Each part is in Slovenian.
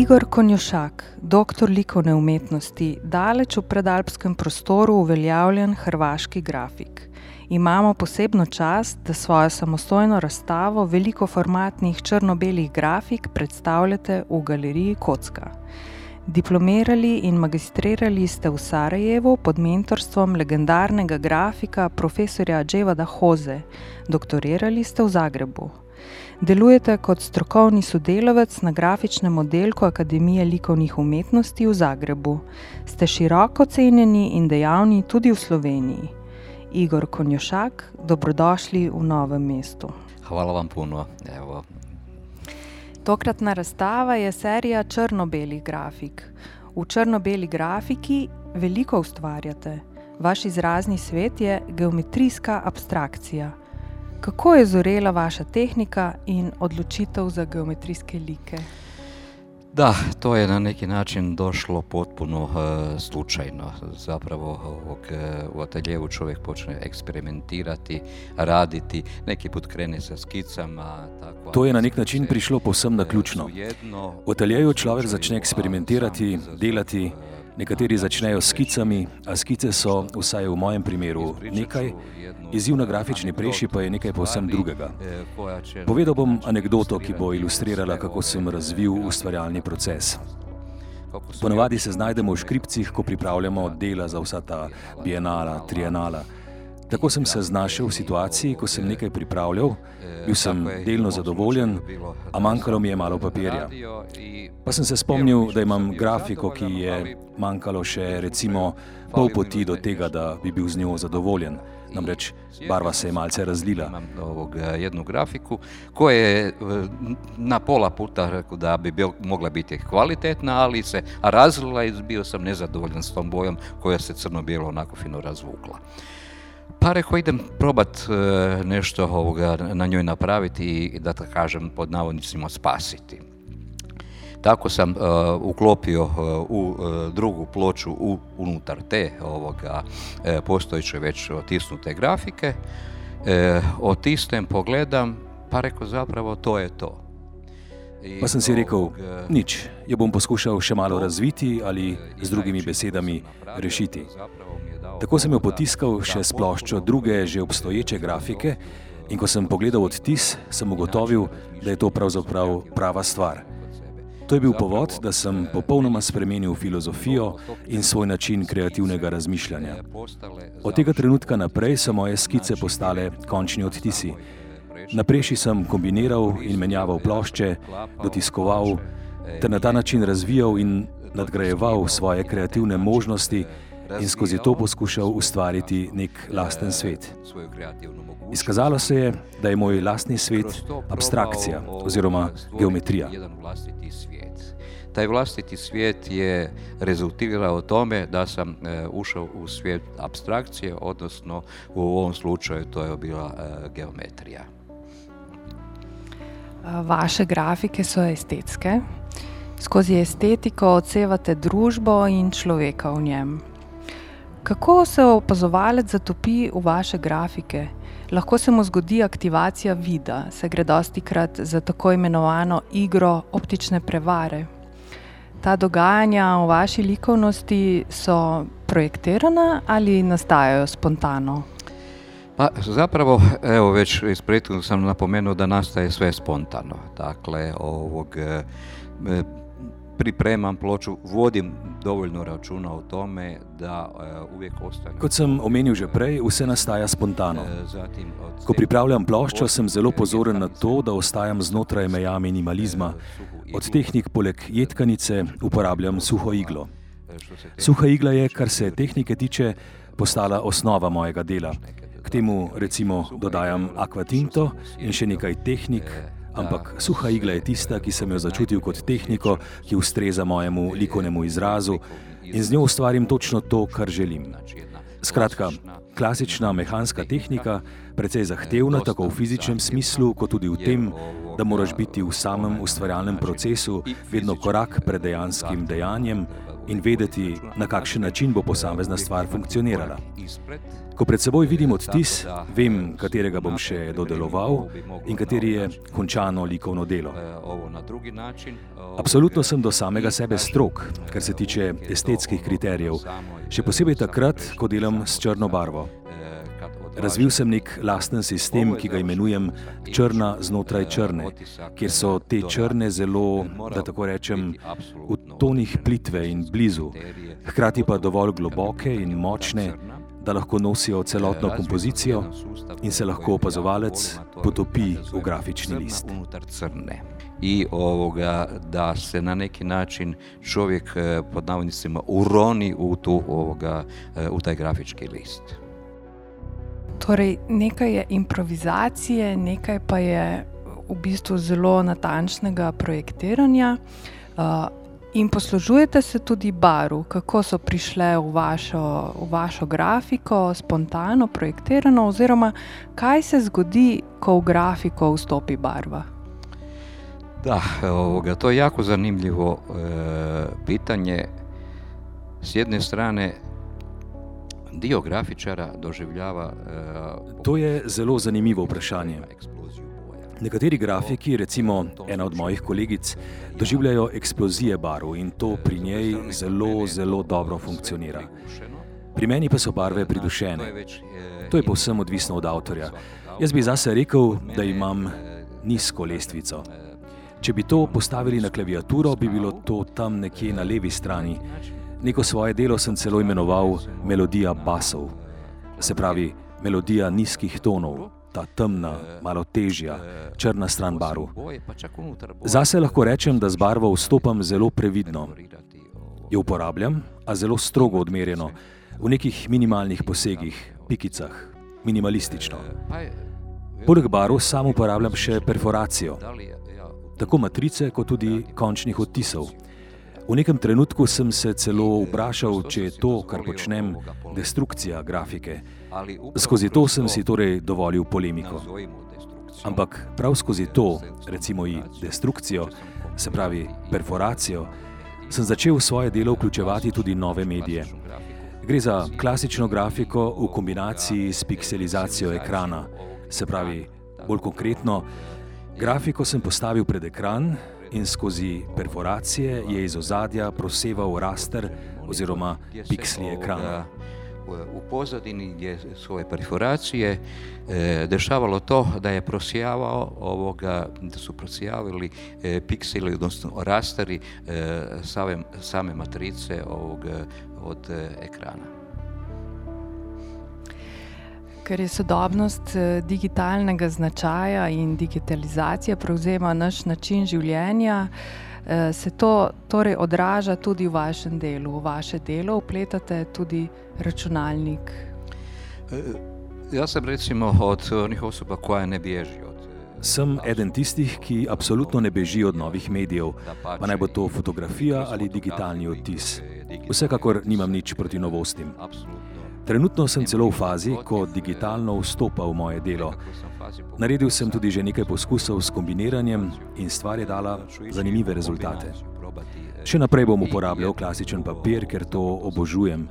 Igor Konjošak, doktor likovne umetnosti, daleč v predalpskem prostoru uveljavljen hrvaški grafik. Imamo posebno čast, da svojo samostojno razstavo velikoformatnih črno-belih grafik predstavljate v galeriji Kocka. Diplomirali in magistrirali ste v Sarajevu pod mentorstvom legendarnega grafika profesorja Dževada Hoze, doktorirali ste v Zagrebu. Delujete kot strokovni sodelavec na grafičnem oddelku Akademije likovnih umetnosti v Zagrebu. Ste široko cenjeni in dejavni tudi v Sloveniji. Igor Konjošak, dobrodošli v novem mestu. Hvala vam puno. Evo. Tokratna razstava je serija črno-belih grafik. V črno-beli grafiki veliko ustvarjate. Vaš izrazni svet je geometrijska abstrakcija. Kako je zorela vaša tehnika in odločitev za geometrijske like? Da, to je na neki način došlo potpuno uh, slučajno. Zapravo ovog, uh, u ateljevu čovjek počne eksperimentirati, raditi, neki put krene sa skicama. Takva, to je na nek način prišlo povsem na ključno. V ateljeju človek začne eksperimentirati, delati, nekateri začnejo s skicami, a skice so, vsaj v mojem primeru, nekaj, Izziv na grafični preši pa je nekaj povsem drugega. Povedal bom anegdoto, ki bo ilustrirala, kako sem razvil ustvarjalni proces. Ponovadi se znajdemo v škripcih, ko pripravljamo dela za vsa ta bienala, trienala. Tako sem se znašel v situaciji, ko sem nekaj pripravljal, bil sem delno zadovoljen, a manjkalo mi je malo papirja. Pa sem se spomnil, da imam grafiko, ki je manjkalo še recimo pol poti do tega, da bi bil z njo zadovoljen. Namreč barva se je malce razlila. Ovog, jednu grafiku koja je na pola puta rekao da bi bil, mogla biti kvalitetna, ali se razlila i bio sam nezadovoljan s tom bojom koja se crno-bijelo onako fino razvukla. Pa rekao idem probat nešto ovoga na njoj napraviti i da tako kažem pod navodnicima spasiti. Tako sam uh, uklopio uh, u uh, drugu ploču u, unutar te ovoga postojeće već otisnute grafike. Otisnem, pogledam, pa reko zapravo to je to. Pa sem si rekel, nič, jo bom poskušal še malo razviti ali z drugimi besedami rešiti. Tako sem jo potiskal še s ploščo druge že obstoječe grafike in ko sem pogledal odtis, sem ugotovil, da je to pravzaprav prava stvar. To je bil povod, da sem popolnoma spremenil filozofijo in svoj način kreativnega razmišljanja. Od tega trenutka naprej so moje skice postale končni odtisi. Napreši sem kombiniral in menjaval plošče, dotiskoval ter na ta način razvijal in nadgrajeval svoje kreativne možnosti in skozi to poskušal ustvariti nek lasten svet. Izkazalo se je, da je moj lastni svet abstrakcija oziroma geometrija. Taj vlastiti svijet je rezultirao tome da sam e, ušao u svijet abstrakcije, odnosno u ovom slučaju to je bila e, geometrija. Vaše grafike so estetske. Skozi estetiko odsevate družbo in človeka v njem. Kako se opazovalec zatopi v vaše grafike? Lahko se mu zgodi aktivacija vida, se gre dosti krat za tako imenovano igro optične prevare. Ta dogajanja v vaši likovnosti so projektirana ali nastajajo spontano? Pa zapravo, evo već iz prethodnog sam napomenuo da nastaje sve spontano. Dakle, ovog, pripremam ploču, vodim dovoljno računa o tome da uh, uvijek ostane. Kot sem omenil že prej, vse nastaja spontano. Ko pripravljam ploščo, sem zelo pozoren na to, da ostajam znotraj meja minimalizma. Od tehnik poleg jedkanice uporabljam suho iglo. Suha igla je, kar se tehnike tiče, postala osnova mojega dela. K temu recimo dodajam akvatinto in še nekaj tehnik, ampak suha igla je tista, ki sem jo začutil kot tehniko, ki ustreza mojemu likovnemu izrazu in z njo ustvarim točno to, kar želim. Skratka, klasična mehanska tehnika, precej zahtevna tako v fizičnem smislu, kot tudi v tem, da moraš biti v samem ustvarjalnem procesu vedno korak pred dejanskim dejanjem in vedeti, na kakšen način bo posamezna stvar funkcionirala. Ko pred seboj vidim odtis, vem, katerega bom še dodeloval in kateri je končano likovno delo. Absolutno sem do samega sebe strok, kar se tiče estetskih kriterijev, še posebej takrat, ko delam s črno barvo. Razvil sem nek lasten sistem, ki ga imenujem črna znotraj črne, kjer so te črne zelo, da tako rečem, v tonih plitve in blizu, hkrati pa dovolj globoke in močne, da lahko nosijo celotno kompozicijo in se lahko opazovalec potopi v grafični list. I ovoga, da se na neki način čovjek pod navodnicima uroni u, tu, ovoga, u taj grafički list. Torej, nekaj je improvizacije, nekaj pa je v bistvu zelo natančnega projektiranja. Uh, in poslužujete se tudi barv, kako so prišle v vašo, v vašo grafiko, spontano projektirano, oziroma kaj se zgodi, ko v grafiko vstopi barva. Da, ovoga, to je jako zanimljivo e, pitanje. S jedne strane, dio grafičara doživljava. Uh, to je zelo zanimivo vprašanje. Nekateri grafiki, recimo ena od mojih kolegic, doživljajo eksplozije barv in to pri njej zelo, zelo dobro funkcionira. Pri meni pa so barve pridušene. To je povsem odvisno od avtorja. Jaz bi zase rekel, da imam nizko lestvico. Če bi to postavili na klaviaturo, bi bilo to tam nekje na levi strani. Neko svoje delo sem celo imenoval melodija basov, se pravi melodija nizkih tonov, ta temna, malo težja, črna stran barv. Zase lahko rečem, da z barvo vstopam zelo previdno. Jo uporabljam, a zelo strogo odmerjeno, v nekih minimalnih posegih, pikicah, minimalistično. Poleg barv sam uporabljam še perforacijo, tako matrice kot tudi končnih odtisov. V nekem trenutku sem se celo vprašal, če je to, kar počnem, destrukcija grafike. Skozi to sem si torej dovolil polemiko. Ampak prav skozi to, recimo i destrukcijo, se pravi perforacijo, sem začel v svoje delo vključevati tudi nove medije. Gre za klasično grafiko v kombinaciji s pikselizacijo ekrana, se pravi, bolj konkretno, grafiko sem postavil pred ekran in skozi perforacije je iz ozadja proseval raster oziroma piksli ekrana. U pozadini gdje su ove perforacije e, dešavalo to da je ovoga, da su prosjavili e, pikseli, odnosno rasteri e, same, same matrice ovog, od e, ekrana. Ker je sodobnost eh, digitalnega značaja in digitalizacija prevzema naš način življenja, eh, se to torej odraža tudi v vašem delu, v vaše delo, upletate tudi računalnik. Eh, jaz sem recimo od onih osoba, koja ne bježi od Sem eden tistih, ki absolutno ne beži od novih medijev, pa naj bo to fotografija ali digitalni odtis. Vsekakor nimam nič proti novostim. Trenutno sem celo v fazi, ko digitalno vstopa v moje delo. Naredil sem tudi že nekaj poskusov s kombiniranjem in stvar je dala zanimive rezultate. Še naprej bom uporabljal klasičen papir, ker to obožujem.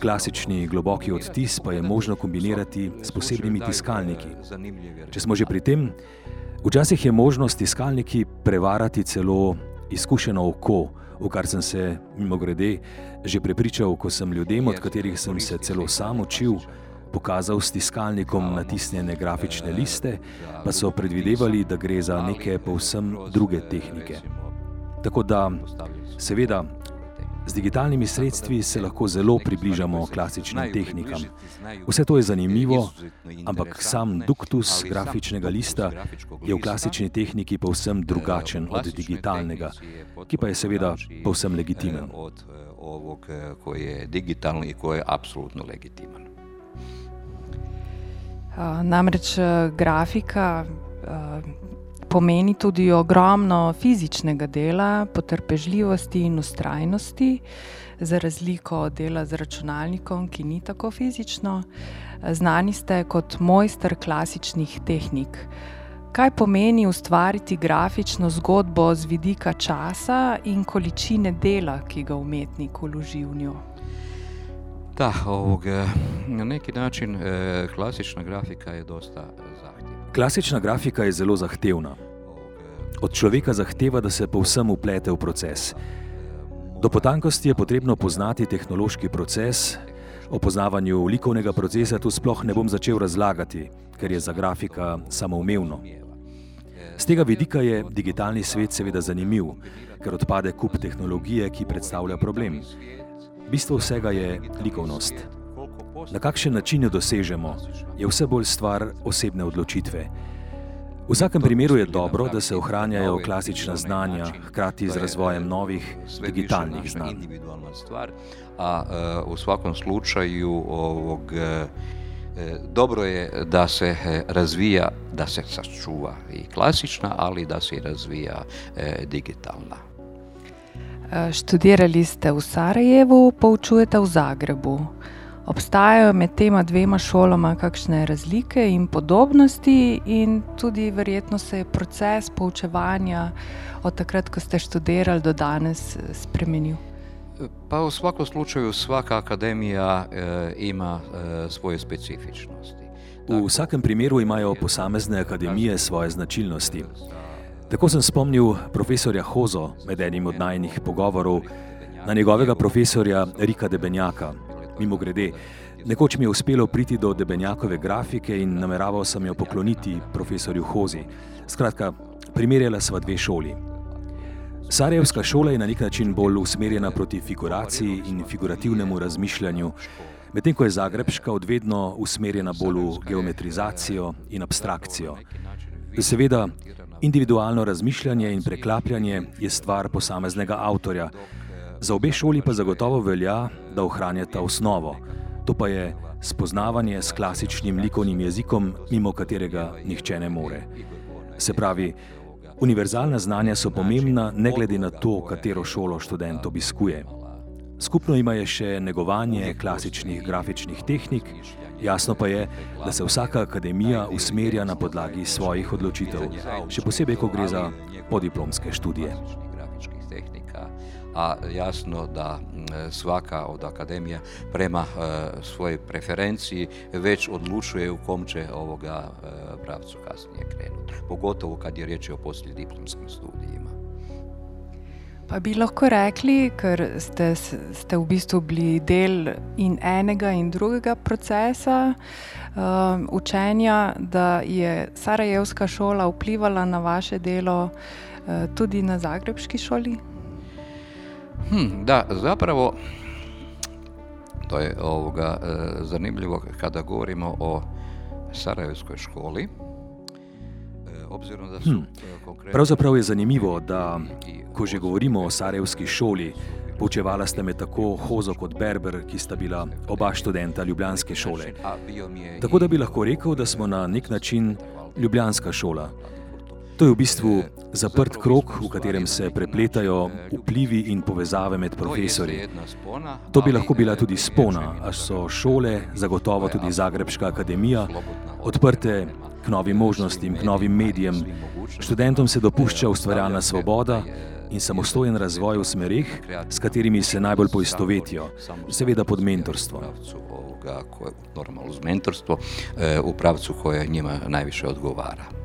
Klasični globoki odtis pa je možno kombinirati s posebnimi tiskalniki. Če smo že pri tem, včasih je možnost tiskalniki prevarati celo izkušeno oko, v kar sem se, mimo grede, že prepričal, ko sem ljudem, od katerih sem se celo sam učil, pokazal s tiskalnikom natisnjene grafične liste, pa so predvidevali, da gre za neke povsem druge tehnike. Tako da, seveda, Z digitalnimi sredstvi se lahko zelo približamo klasičnim tehnikam. Vse to je zanimivo, ampak sam duktus grafičnega lista je v klasični tehniki povsem drugačen od digitalnega, ki pa je seveda povsem legitimen. Od ovog, koji je digitalni i koji je apsolutno legitiman. Namreč grafika pomeni tudi ogromno fizičnega dela, potrpežljivosti in ustrajnosti, za razliko od dela z računalnikom, ki ni tako fizično. Znani ste kot mojster klasičnih tehnik. Kaj pomeni ustvariti grafično zgodbo z vidika časa in količine dela, ki ga umetnik vloži v njo? Da, ovog, na neki način eh, klasična grafika je dosta. Klasična grafika je zelo zahtevna. Od človeka zahteva, da se povsem uplete v proces. Do potankosti je potrebno poznati tehnološki proces, o poznavanju likovnega procesa tu sploh ne bom začel razlagati, ker je za grafika samoumevno. Z tega vidika je digitalni svet seveda zanimiv, ker odpade kup tehnologije, ki predstavlja problem. Bistvo vsega je likovnost. Na kakšen način jo dosežemo, je vse bolj stvar osebne odločitve. V vsakem primeru je dobro, da se ohranjajo klasična znanja, hkrati z razvojem novih digitalnih znanj. A v vsakem slučaju ovog, dobro je da se razvija, da se sačuva i klasična, ali da se razvija digitalna. Študirali ste v Sarajevu, poučujete v Zagrebu. Obstajajo med tema dvema šolama kakšne razlike in podobnosti, in tudi verjetno se je proces poučevanja od takrat, ko ste študirali, do danes spremenil? Pa v svakom slučaju svaka akademija e, ima e, svoje specifičnosti. V vsakem primeru imajo posamezne akademije svoje značilnosti. Tako sem spomnil profesorja Hozo med enim od najnih pogovorov na njegovega profesorja Rika Debenjaka. Mimo grede, nekoč mi je uspelo priti do Debenjakove grafike in nameraval sem jo pokloniti profesorju Hozi. Skratka, primerjala sva dve šoli. Sarajevska šola je na nek način bolj usmerjena proti figuraciji in figurativnemu razmišljanju, medtem ko je Zagrebška odvedno usmerjena bolj v geometrizacijo in abstrakcijo. Seveda, individualno razmišljanje in preklapljanje je stvar posameznega avtorja, za obe šoli pa zagotovo velja, da ohranjata osnovo, to pa je spoznavanje s klasičnim likovnim jezikom, mimo katerega nihče ne more. Se pravi, univerzalna znanja so pomembna, ne glede na to, katero šolo študent obiskuje. Skupno ima je še negovanje klasičnih grafičnih tehnik, jasno pa je, da se vsaka akademija usmerja na podlagi svojih odločitev, še posebej, ko gre za podiplomske študije a jasno da svaka od akademija prema svojoj preferenciji već odlučuje u kom će ovoga pravcu kasnije krenuti. Pogotovo kad je riječ o poslijediplomskim studijima. Pa bi lahko rekli, ker ste, ste v bistvu bili del in enega in drugega procesa uh, učenja, da je Sarajevska šola vplivala na vaše delo uh, tudi na Zagrebški šoli? Hm, da, zapravo to je ovoga zanimljivo kada govorimo o Sarajevskoj školi. Obzirom da su hm. Pravzaprav je zanimivo, da ko že govorimo o Sarajevski šoli, poučevala sta me tako Hozo kot Berber, ki sta bila oba študenta Ljubljanske šole. Tako da bi lahko rekel, da smo na nek način Ljubljanska šola. To je v bistvu zaprt krok, v katerem se prepletajo vplivi in povezave med profesori. To bi lahko bila tudi spona, a so šole, zagotovo tudi Zagrebška akademija, odprte k novim možnostim, k novim medijem. Študentom se dopušča ustvarjalna svoboda in samostojen razvoj v smerih, s katerimi se najbolj poistovetijo, seveda pod mentorstvom. Normalno z mentorstvo v pravcu, koje njima najviše odgovara.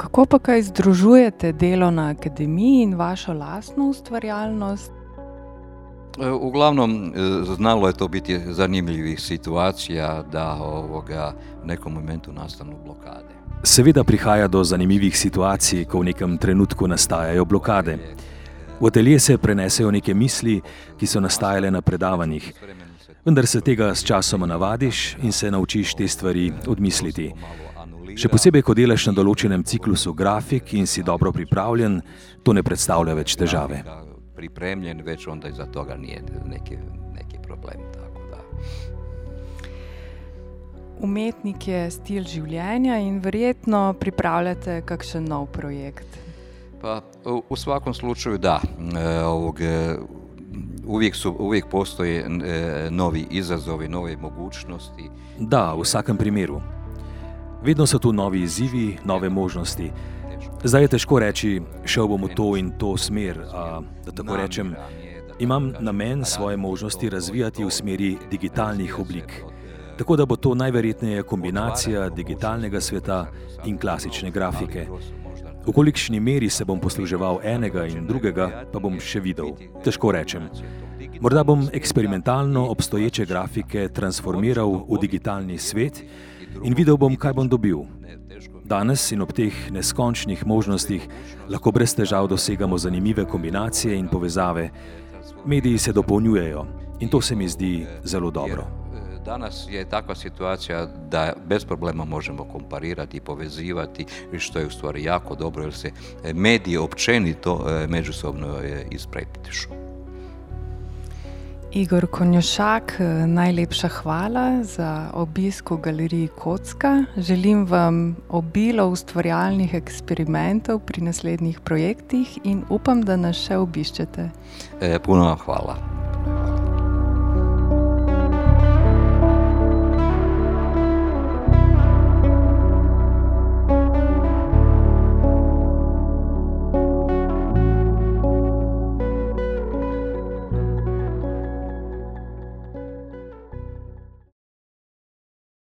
Kako pa kaj združujete delo na akademiji in vašo lastno ustvarjalnost? Uglavnom, znalo je to biti zanimljivih situacija, da ovoga v nekom momentu nastanu blokade. Seveda prihaja do zanimivih situacij, ko v nekem trenutku nastajajo blokade. V atelje se prenesejo neke misli, ki so nastajale na predavanjih, vendar se tega s časoma navadiš in se naučiš te stvari odmisliti. Še posebej, ko delaš na določenem ciklusu grafik in si dobro pripravljen, to ne predstavlja več težave. Pripremljen, več onda za toga nije neki, neki problem. Umetnik je stil življenja in verjetno pripravljate kakšen nov projekt. Pa, u svakom slučaju da. Ovog, uvijek, su, uvijek postoje novi izazovi, nove mogućnosti. Da, u svakom primjeru. Vedno so tu novi izzivi, nove možnosti. Zdaj je težko reči, šel bom v to in to smer. A, da tako rečem, imam namen svoje možnosti razvijati v smeri digitalnih oblik. Tako da bo to najverjetneje kombinacija digitalnega sveta in klasične grafike. V kolikšni meri se bom posluževal enega in drugega, pa bom še videl. Težko rečem. Morda bom eksperimentalno obstoječe grafike transformiral v digitalni svet in videl bom, kaj bom dobil. Danes in ob teh neskončnih možnostih lahko brez težav dosegamo zanimive kombinacije in povezave. Mediji se dopolnjujejo in to se mi zdi zelo dobro. Danas je takva situacija da bez problema možemo komparirati i povezivati, što je u stvari jako dobro jer se mediji općenito međusobno ispreptišu. Igor Konjošak, najlepša hvala za obisk v galeriji Kocka. Želim vam obilo ustvarjalnih eksperimentov pri naslednjih projektih in upam, da nas še obiščete. Puno hvala.